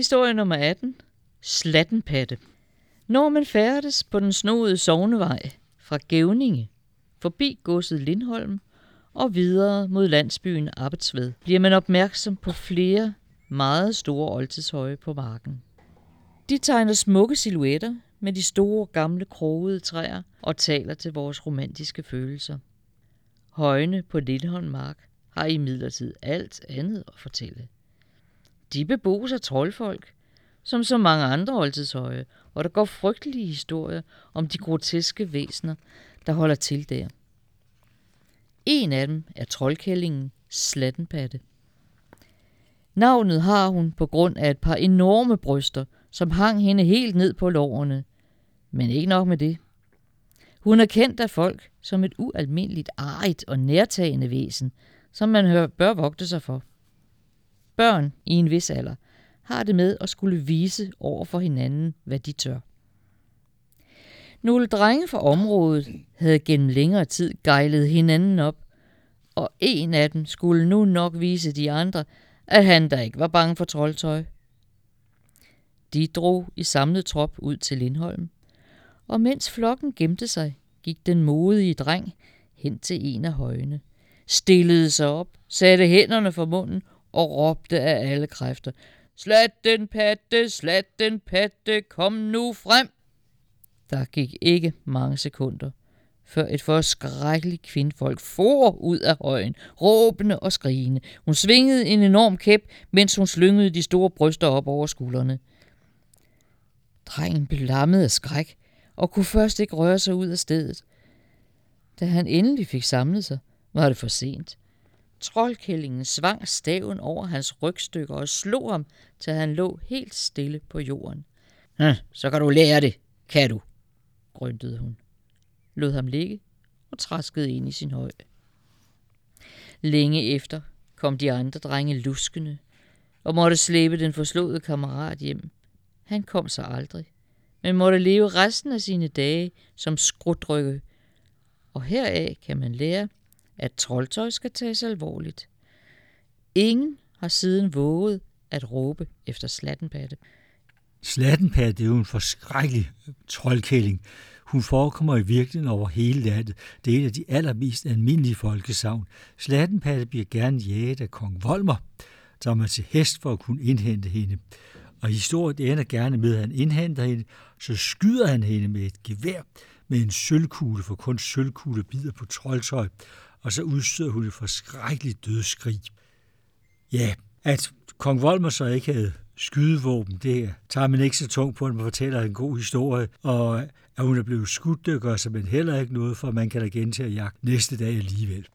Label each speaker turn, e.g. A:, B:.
A: Historie nummer 18. Slattenpatte. Når man færdes på den snoede sovnevej fra Gævninge, forbi godset Lindholm og videre mod landsbyen Abetsved, bliver man opmærksom på flere meget store oldtidshøje på marken. De tegner smukke silhuetter med de store gamle krogede træer og taler til vores romantiske følelser. Højene på Lindholm Mark har imidlertid alt andet at fortælle. De bebos af troldfolk, som så mange andre oldtidshøje, og der går frygtelige historier om de groteske væsener, der holder til der. En af dem er troldkællingen Slattenpatte. Navnet har hun på grund af et par enorme bryster, som hang hende helt ned på lårene. Men ikke nok med det. Hun er kendt af folk som et ualmindeligt arigt og nærtagende væsen, som man bør vogte sig for. Børn i en vis alder har det med at skulle vise over for hinanden, hvad de tør. Nogle drenge fra området havde gennem længere tid gejlet hinanden op, og en af dem skulle nu nok vise de andre, at han der ikke var bange for troldtøj. De drog i samlet trop ud til Lindholm, og mens flokken gemte sig, gik den modige dreng hen til en af højene, stillede sig op, satte hænderne for munden og råbte af alle kræfter. Slat den patte, slat den patte, kom nu frem! Der gik ikke mange sekunder, før et forskrækkeligt kvindfolk for ud af højen, råbende og skrigende. Hun svingede en enorm kæp, mens hun slyngede de store bryster op over skuldrene. Drengen blev lammet af skræk og kunne først ikke røre sig ud af stedet. Da han endelig fik samlet sig, var det for sent. Troldkællingen svang staven over hans rygstykker og slog ham, til han lå helt stille på jorden. Hm, så kan du lære det, kan du, grøntede hun. Lod ham ligge og traskede ind i sin høj. Længe efter kom de andre drenge luskende og måtte slæbe den forslåede kammerat hjem. Han kom så aldrig, men måtte leve resten af sine dage som skrudrykke. Og heraf kan man lære, at troldtøj skal tages alvorligt. Ingen har siden våget at råbe efter slattenpatte.
B: Slattenpatte er jo en forskrækkelig troldkælling. Hun forekommer i virkeligheden over hele landet. Det er et af de allermest almindelige folkesavn. Slattenpatte bliver gerne jaget af kong Volmer, som er til hest for at kunne indhente hende. Og historien ender gerne med, at han indhenter hende, så skyder han hende med et gevær med en sølvkugle, for kun sølvkugle bider på troldtøj, og så udstøder hun et forskrækkeligt dødskrig. Ja, at kong Volmer så ikke havde skydevåben, det tager man ikke så tungt på, at man fortæller en god historie, og at hun er blevet skudt, det gør sig men heller ikke noget, for man kan da gentage jagt næste dag alligevel.